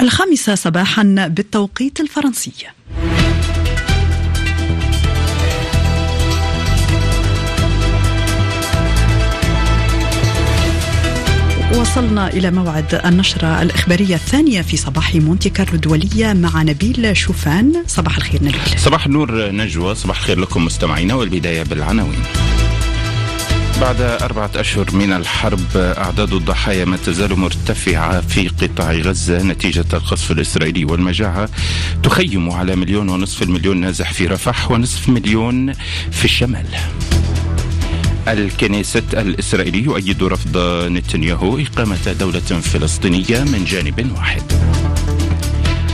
الخامسة صباحا بالتوقيت الفرنسي. وصلنا إلى موعد النشرة الإخبارية الثانية في صباح مونتي كارلو الدولية مع نبيل شوفان. صباح الخير نبيل. صباح النور نجوى صباح الخير لكم مستمعينا والبداية بالعناوين. بعد أربعة أشهر من الحرب أعداد الضحايا ما تزال مرتفعة في قطاع غزة نتيجة القصف الإسرائيلي والمجاعة تخيم على مليون ونصف المليون نازح في رفح ونصف مليون في الشمال. الكنيسة الإسرائيلي يؤيد رفض نتنياهو إقامة دولة فلسطينية من جانب واحد.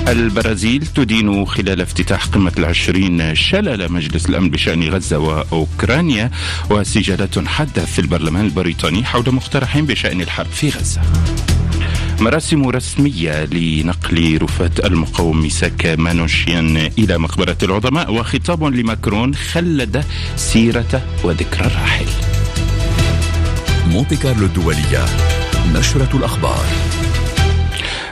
البرازيل تدين خلال افتتاح قمة العشرين شلل مجلس الأمن بشأن غزة وأوكرانيا وسجالات حادة في البرلمان البريطاني حول مقترح بشأن الحرب في غزة. مراسم رسمية لنقل رفاة المقاوم ميساك مانوشيان إلى مقبرة العظماء وخطاب لماكرون خلد سيرة وذكرى الراحل. مونتي كارلو الدولية نشرة الأخبار.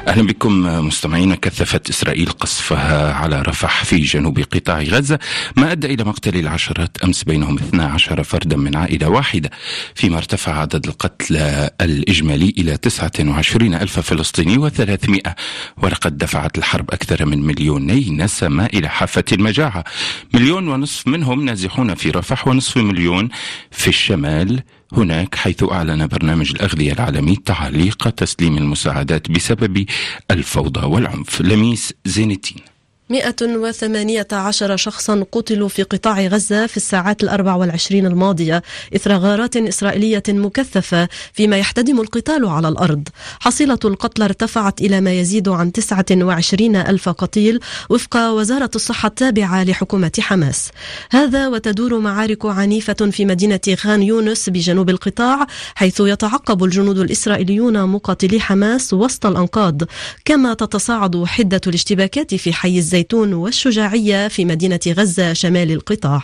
أهلا بكم مستمعينا. كثفت إسرائيل قصفها على رفح في جنوب قطاع غزة ما أدى إلى مقتل العشرات. أمس بينهم 12 فردا من عائلة واحدة. فيما ارتفع عدد القتلى الإجمالي إلى 29 ألف فلسطيني و300 ولقد دفعت الحرب أكثر من مليوني نسمة إلى حافة المجاعة. مليون ونصف منهم نازحون في رفح ونصف مليون في الشمال هناك حيث أعلن برنامج الأغذية العالمي تعليق تسليم المساعدات بسبب الفوضى والعنف. لميس زينتين. 118 شخصا قتلوا في قطاع غزة في الساعات الأربع والعشرين الماضية إثر غارات إسرائيلية مكثفة فيما يحتدم القتال على الأرض. حصيلة القتلى ارتفعت إلى ما يزيد عن 29 ألف قتيل وفق وزارة الصحة التابعة لحكومة حماس. هذا وتدور معارك عنيفة في مدينة خان يونس بجنوب القطاع حيث يتعقب الجنود الإسرائيليون مقاتلي حماس وسط الأنقاض. كما تتصاعد حدة الاشتباكات في حي الزيت الزيتون والشجاعية في مدينة غزة شمال القطاع.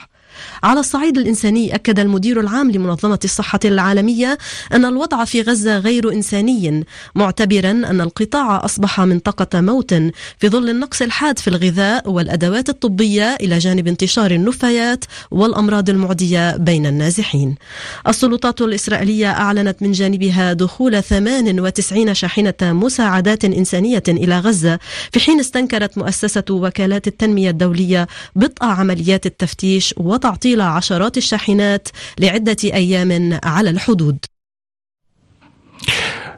على الصعيد الإنساني أكد المدير العام لمنظمة الصحة العالمية أن الوضع في غزة غير إنساني معتبرا أن القطاع أصبح منطقة موت في ظل النقص الحاد في الغذاء والأدوات الطبية إلى جانب انتشار النفايات والأمراض المعدية بين النازحين. السلطات الإسرائيلية أعلنت من جانبها دخول 98 شاحنة مساعدات إنسانية إلى غزة في حين استنكرت مؤسسة وكالات التنمية الدولية بطء عمليات التفتيش وتعطيل تعطيل عشرات الشاحنات لعدة أيام على الحدود.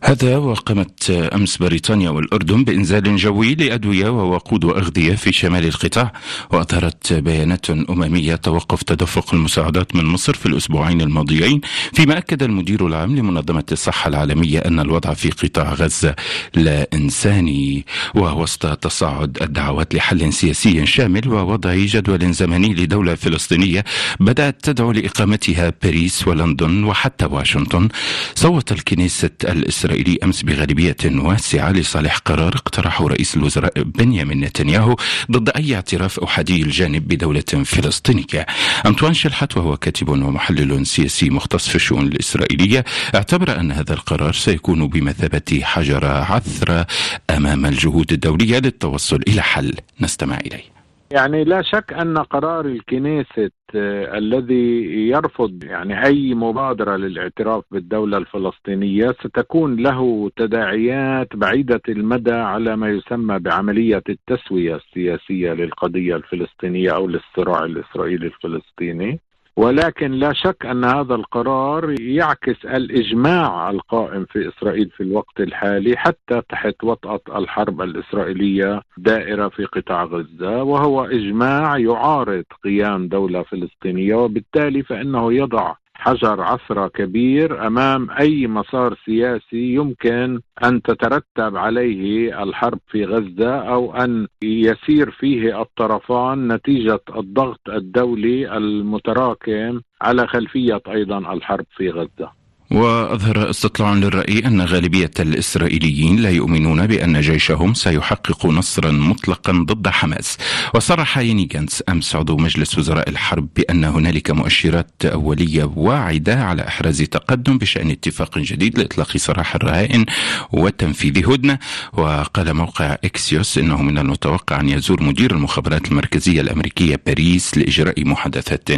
هذا وقامت أمس بريطانيا والأردن بإنزال جوي لأدوية ووقود وأغذية في شمال القطاع وأظهرت بيانات أممية توقف تدفق المساعدات من مصر في الأسبوعين الماضيين فيما أكد المدير العام لمنظمة الصحة العالمية أن الوضع في قطاع غزة لا إنساني ووسط تصاعد الدعوات لحل سياسي شامل ووضع جدول زمني لدولة فلسطينية بدأت تدعو لإقامتها باريس ولندن وحتى واشنطن صوت الكنيسة الإسرائيلية الإسرائيلي أمس بغالبية واسعة لصالح قرار اقترحه رئيس الوزراء بنيامين نتنياهو ضد أي اعتراف أحادي الجانب بدولة فلسطينية. أنطوان شلحت وهو كاتب ومحلل سياسي مختص في الشؤون الإسرائيلية اعتبر أن هذا القرار سيكون بمثابة حجر عثرة أمام الجهود الدولية للتوصل إلى حل. نستمع إليه. يعني لا شك أن قرار الكنيسة آه، الذي يرفض يعني أي مبادرة للاعتراف بالدولة الفلسطينية ستكون له تداعيات بعيدة المدى على ما يسمى بعملية التسوية السياسية للقضية الفلسطينية أو للصراع الإسرائيلي الفلسطيني. ولكن لا شك أن هذا القرار يعكس الإجماع القائم في إسرائيل في الوقت الحالي حتى تحت وطأة الحرب الإسرائيلية دائرة في قطاع غزة وهو إجماع يعارض قيام دولة فلسطينية وبالتالي فإنه يضع حجر عثرة كبير أمام أي مسار سياسي يمكن أن تترتب عليه الحرب في غزة أو أن يسير فيه الطرفان نتيجة الضغط الدولي المتراكم على خلفية أيضا الحرب في غزة. وأظهر استطلاع للرأي أن غالبية الإسرائيليين لا يؤمنون بأن جيشهم سيحقق نصرا مطلقا ضد حماس. وصرح يني جانس أمس عضو مجلس وزراء الحرب بأن هنالك مؤشرات أولية واعدة على إحراز تقدم بشأن اتفاق جديد لإطلاق سراح الرهائن وتنفيذ هدنة. وقال موقع إكسيوس أنه من المتوقع أن يزور مدير المخابرات المركزية الأمريكية باريس لإجراء محادثات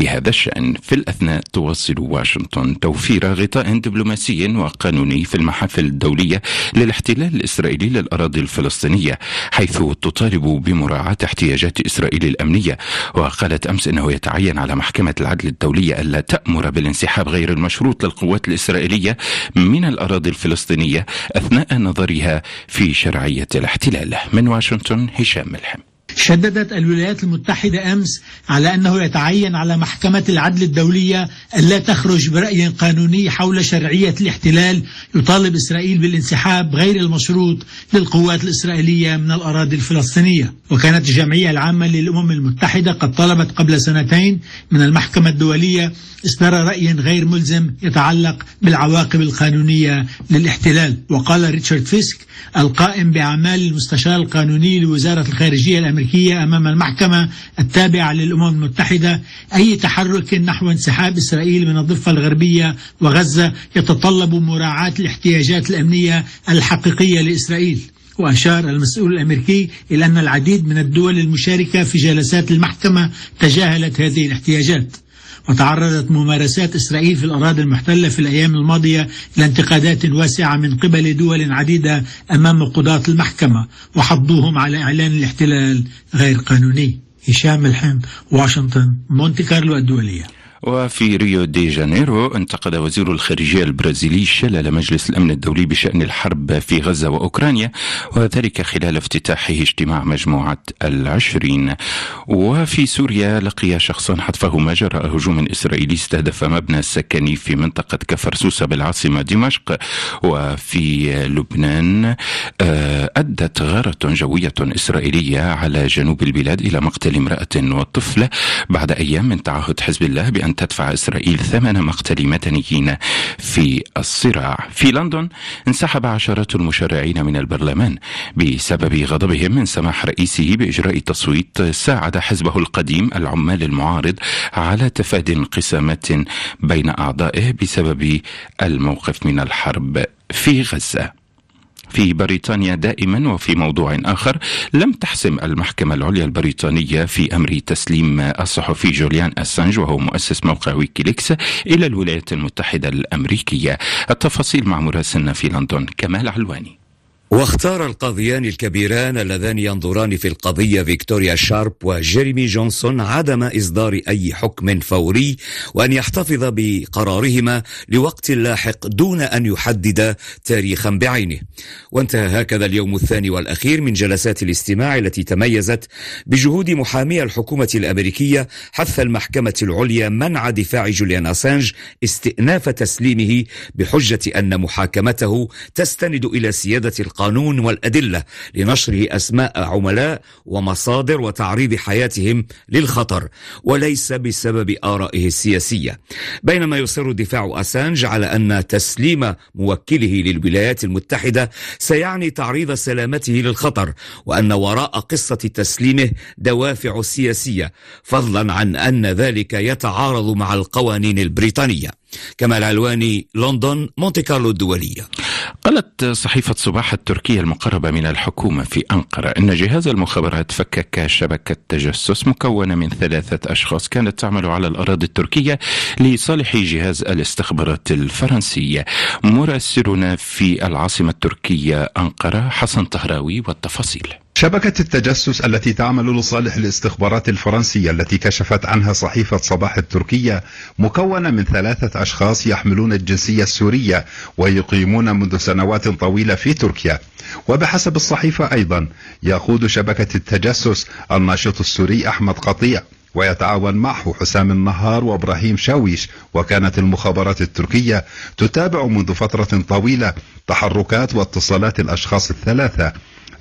بهذا الشأن. في الأثناء تواصل واشنطن توفير غطاء دبلوماسي وقانوني في المحافل الدولية للاحتلال الإسرائيلي للأراضي الفلسطينية حيث تطالب بمراعاة احتياجات إسرائيل الأمنية. وقالت أمس أنه يتعين على محكمة العدل الدولية ألا تأمر بالانسحاب غير المشروط للقوات الإسرائيلية من الأراضي الفلسطينية أثناء نظرها في شرعية الاحتلال. من واشنطن هشام ملحم. شددت الولايات المتحدة أمس على أنه يتعين على محكمة العدل الدولية ألا تخرج برأي قانوني حول شرعية الاحتلال يطالب إسرائيل بالانسحاب غير المشروط للقوات الإسرائيلية من الأراضي الفلسطينية. وكانت الجمعية العامة للأمم المتحدة قد طلبت قبل سنتين من المحكمة الدولية إصدار رأي غير ملزم يتعلق بالعواقب القانونية للاحتلال. وقال ريتشارد فيسك القائم بأعمال المستشار القانوني لوزارة الخارجية الأمريكية أمام المحكمة التابعة للأمم المتحدة أي تحرك نحو انسحاب إسرائيل من الضفة الغربية وغزة يتطلب مراعاة الاحتياجات الأمنية الحقيقية لإسرائيل. وأشار المسؤول الأمريكي إلى أن العديد من الدول المشاركة في جلسات المحكمة تجاهلت هذه الاحتياجات. وتعرضت ممارسات إسرائيل في الأراضي المحتلة في الأيام الماضية إلى انتقادات واسعة من قبل دول عديدة أمام قضاة المحكمة وحضوهم على إعلان الاحتلال غير قانوني. هشام الحم واشنطن مونتي كارلو الدولية. وفي ريو دي جانيرو انتقد وزير الخارجية البرازيلي شلل مجلس الأمن الدولي بشأن الحرب في غزة وأوكرانيا وذلك خلال افتتاحه اجتماع مجموعة العشرين. وفي سوريا لقي شخصا حتفهما جراء هجوم إسرائيلي استهدف مبنى سكني في منطقة كفر سوسة بالعاصمة دمشق. وفي لبنان آه، أدت غارة جوية إسرائيلية على جنوب البلاد إلى مقتل امرأة وطفلة بعد أيام من تعهد حزب الله بأن أن تدفع إسرائيل ثمن مقتل مدنيين في الصراع. في لندن انسحب عشرات المشرعين من البرلمان بسبب غضبهم من سماح رئيسه بإجراء تصويت ساعد حزبه القديم العمال المعارض على تفادي انقسامات بين أعضائه بسبب الموقف من الحرب في غزة. في بريطانيا دائما وفي موضوع آخر لم تحسم المحكمة العليا البريطانية في أمر تسليم الصحفي جوليان أسانج وهو مؤسس موقع ويكيليكس إلى الولايات المتحدة الأمريكية. التفاصيل مع مراسلنا في لندن كمال علواني. واختار القاضيان الكبيران اللذان ينظران في القضية فيكتوريا شارب وجيريمي جونسون عدم إصدار أي حكم فوري وأن يحتفظ بقرارهما لوقت لاحق دون أن يحدد تاريخا بعينه. وانتهى هكذا اليوم الثاني والأخير من جلسات الاستماع التي تميزت بجهود محامي الحكومة الأمريكية حث المحكمة العليا منع دفاع جوليان أسانج استئناف تسليمه بحجة أن محاكمته تستند إلى سيادة القانون القانون والأدلة لنشره أسماء عملاء ومصادر وتعريض حياتهم للخطر وليس بسبب آرائه السياسية. بينما يصر دفاع أسانج على أن تسليم موكله للولايات المتحدة سيعني تعريض سلامته للخطر وأن وراء قصة تسليمه دوافع سياسية فضلا عن أن ذلك يتعارض مع القوانين البريطانية. كمال علواني لندن مونتي كارلو الدولية. قالت صحيفة صباح التركية المقربة من الحكومة في أنقرة أن جهاز المخابرات فكك شبكة تجسس مكونة من ثلاثة أشخاص كانت تعمل على الأراضي التركية لصالح جهاز الاستخبارات الفرنسية. مراسلنا في العاصمة التركية أنقرة حسن طهراوي والتفاصيل. شبكة التجسس التي تعمل لصالح الاستخبارات الفرنسية التي كشفت عنها صحيفة صباح التركية مكونة من ثلاثة أشخاص يحملون الجنسية السورية ويقيمون منذ سنوات طويلة في تركيا. وبحسب الصحيفة أيضا يقود شبكة التجسس الناشط السوري أحمد قطيع ويتعاون معه حسام النهار وإبراهيم شاويش. وكانت المخابرات التركية تتابع منذ فترة طويلة تحركات واتصالات الأشخاص الثلاثة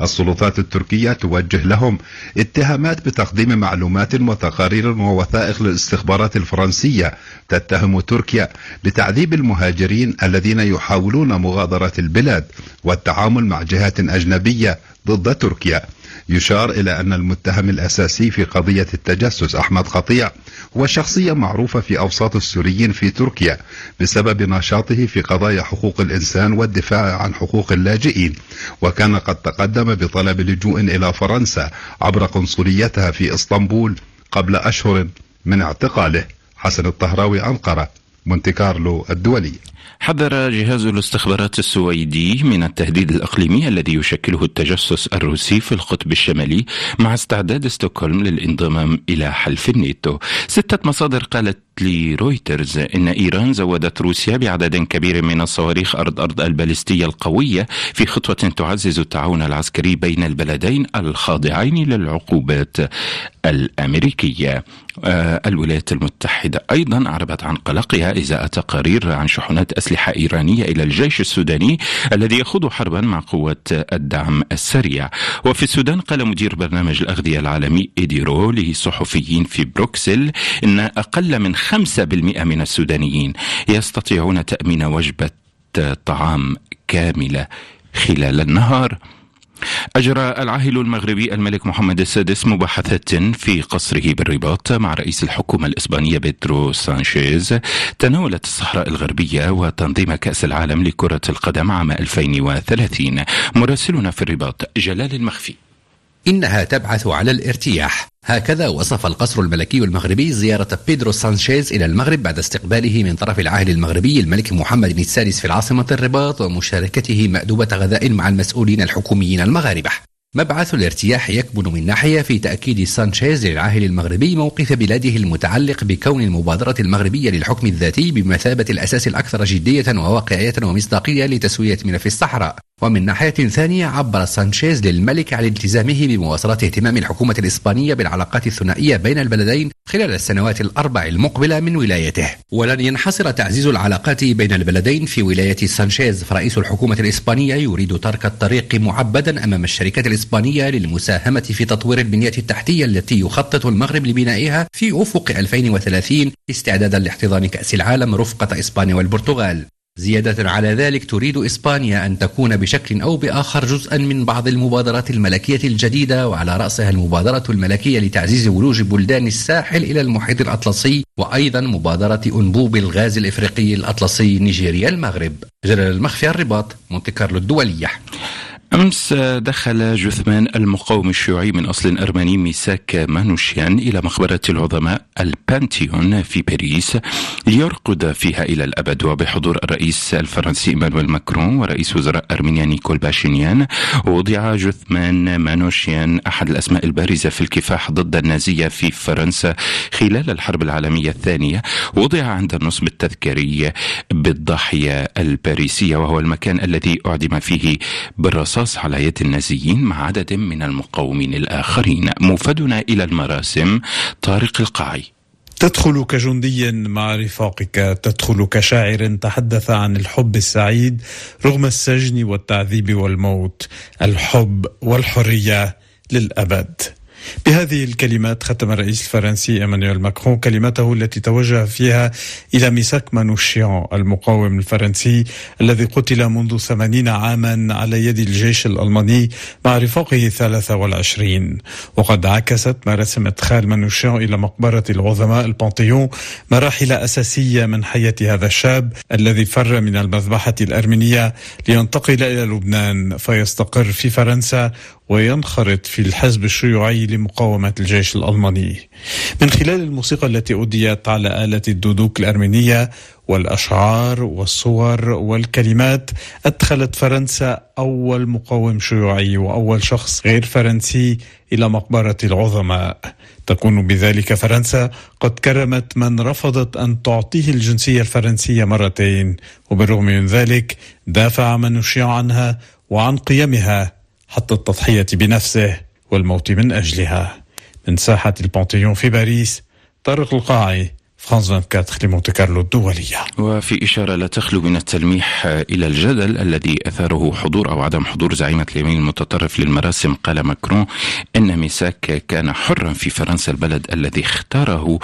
السلطات التركية توجه لهم اتهامات بتقديم معلومات وتقارير ووثائق للاستخبارات الفرنسية تتهم تركيا بتعذيب المهاجرين الذين يحاولون مغادرة البلاد والتعامل مع جهات أجنبية ضد تركيا. يشار إلى أن المتهم الأساسي في قضية التجسس أحمد قطيع هو شخصية معروفة في أوساط السوريين في تركيا بسبب نشاطه في قضايا حقوق الإنسان والدفاع عن حقوق اللاجئين وكان قد تقدم بطلب لجوء إلى فرنسا عبر قنصليتها في إسطنبول قبل أشهر من اعتقاله. حسن الطهراوي أنقرة مونتي كارلو الدولي. حذر جهاز الاستخبارات السويدي من التهديد الإقليمي الذي يشكله التجسس الروسي في القطب الشمالي مع استعداد ستوكهولم للانضمام إلى حلف الناتو. ستة مصادر قالت لرويترز إن إيران زودت روسيا بعدد كبير من الصواريخ أرض أرض البالستية القوية في خطوة تعزز التعاون العسكري بين البلدين الخاضعين للعقوبات الأمريكية. آه، الولايات المتحدة أيضا أعربت عن قلقها إزاء تقارير عن شحنات أسلحة إيرانية إلى الجيش السوداني الذي يخوض حربا مع قوة الدعم السريع. وفي السودان قال مدير برنامج الأغذية العالمي إيديرو لصحفيين في بروكسل إن أقل من 5% من السودانيين يستطيعون تأمين وجبة طعام كاملة خلال النهار. أجرى العاهل المغربي الملك محمد السادس مباحثات في قصره بالرباط مع رئيس الحكومة الإسبانية بيدرو سانشيز. تناولت الصحراء الغربية وتنظيم كأس العالم لكرة القدم عام 2030 مراسلنا في الرباط جلال المخفي. إنها تبعث على الارتياح. هكذا وصف القصر الملكي المغربي زيارة بيدرو سانشيز إلى المغرب بعد استقباله من طرف العاهل المغربي الملك محمد السادس في العاصمة الرباط ومشاركته مأدبة غداء مع المسؤولين الحكوميين المغاربة. مبعث الارتياح يكمن من ناحية في تأكيد سانشيز للعاهل المغربي موقف بلاده المتعلق بكون المبادرة المغربية للحكم الذاتي بمثابة الأساس الأكثر جدية وواقعية ومصداقية لتسوية ملف الصحراء. ومن ناحية ثانية عبر سانشيز للملك عن التزامه بمواصلة اهتمام الحكومة الإسبانية بالعلاقات الثنائية بين البلدين خلال السنوات الأربع المقبلة من ولايته. ولن ينحصر تعزيز العلاقات بين البلدين في ولاية سانشيز. فرئيس الحكومة الإسبانية يريد ترك الطريق معبدا أمام الشركات الإسبانية للمساهمة في تطوير البنية التحتية التي يخطط المغرب لبنائها في أفق 2030 استعدادا لاحتضان كأس العالم رفقة إسبانيا والبرتغال. زيادة على ذلك تريد إسبانيا أن تكون بشكل أو بآخر جزءا من بعض المبادرات الملكية الجديدة وعلى رأسها المبادرة الملكية لتعزيز ولوج بلدان الساحل إلى المحيط الأطلسي وأيضا مبادرة أنبوب الغاز الإفريقي الأطلسي نيجيريا المغرب. جلال المخفي الرباط مونتي كارلو الدولية. أمس دخل جثمان المقاوم الشيوعي من أصل أرمني ميساك مانوشيان إلى مقبرة العظماء البانتيون في باريس ليرقد فيها إلى الأبد وبحضور الرئيس الفرنسي إيمانويل ماكرون ورئيس وزراء أرمينيا نيكول باشينيان. وضع جثمان مانوشيان أحد الأسماء البارزة في الكفاح ضد النازية في فرنسا خلال الحرب العالمية الثانية. وضع عند النصب التذكاري بالضاحية الباريسية وهو المكان الذي أعدم فيه بالرصاص الرصاص على يد النازيين مع عدد من المقاومين الآخرين. موفدنا إلى المراسم طارق القاعي. تدخل كجندي مع رفاقك تدخل كشاعر تحدث عن الحب السعيد رغم السجن والتعذيب والموت. الحب والحرية للأبد. بهذه الكلمات ختم الرئيس الفرنسي إيمانويل ماكرون كلمته التي توجه فيها إلى ميساك مانوشيان المقاوم الفرنسي الذي قتل منذ ثمانين عاما على يد الجيش الألماني مع رفاقه 23 وقد عكست مراسم إدخال مانوشيان إلى مقبرة العظماء البانتيون مراحل أساسية من حياة هذا الشاب الذي فر من المذبحة الأرمينية لينتقل إلى لبنان فيستقر في فرنسا وينخرط في الحزب الشيوعي لمقاومة الجيش الألماني. من خلال الموسيقى التي أديت على آلة الدودوك الأرمينية والأشعار والصور والكلمات أدخلت فرنسا أول مقاوم شيوعي وأول شخص غير فرنسي إلى مقبرة العظماء. تكون بذلك فرنسا قد كرمت من رفضت أن تعطيه الجنسية الفرنسية مرتين وبالرغم من ذلك دافع منوشيان عنها وعن قيمها حتى التضحية بنفسه والموت من أجلها. من ساحة البانتيون في باريس طارق القاعي فرانس 24 لمونت كارلو الدولية. وفي إشارة لا تخلو من التلميح إلى الجدل الذي أثاره حضور أو عدم حضور زعيمة اليمين المتطرف للمراسم قال ماكرون إن ميساك كان حرا في فرنسا البلد الذي اختاره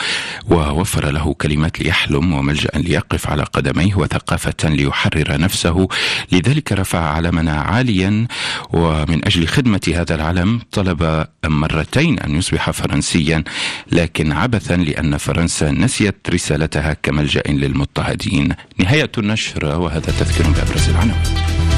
ووفر له كلمات ليحلم وملجأ ليقف على قدميه وثقافة ليحرر نفسه. لذلك رفع علمنا عاليا ومن أجل خدمة هذا العلم طلب مرتين أن يصبح فرنسيا لكن عبثا لأن فرنسا نسيت رسالتها كملجأ للمضطهدين. نهاية النشر وهذا تذكر بأبرز العناوين.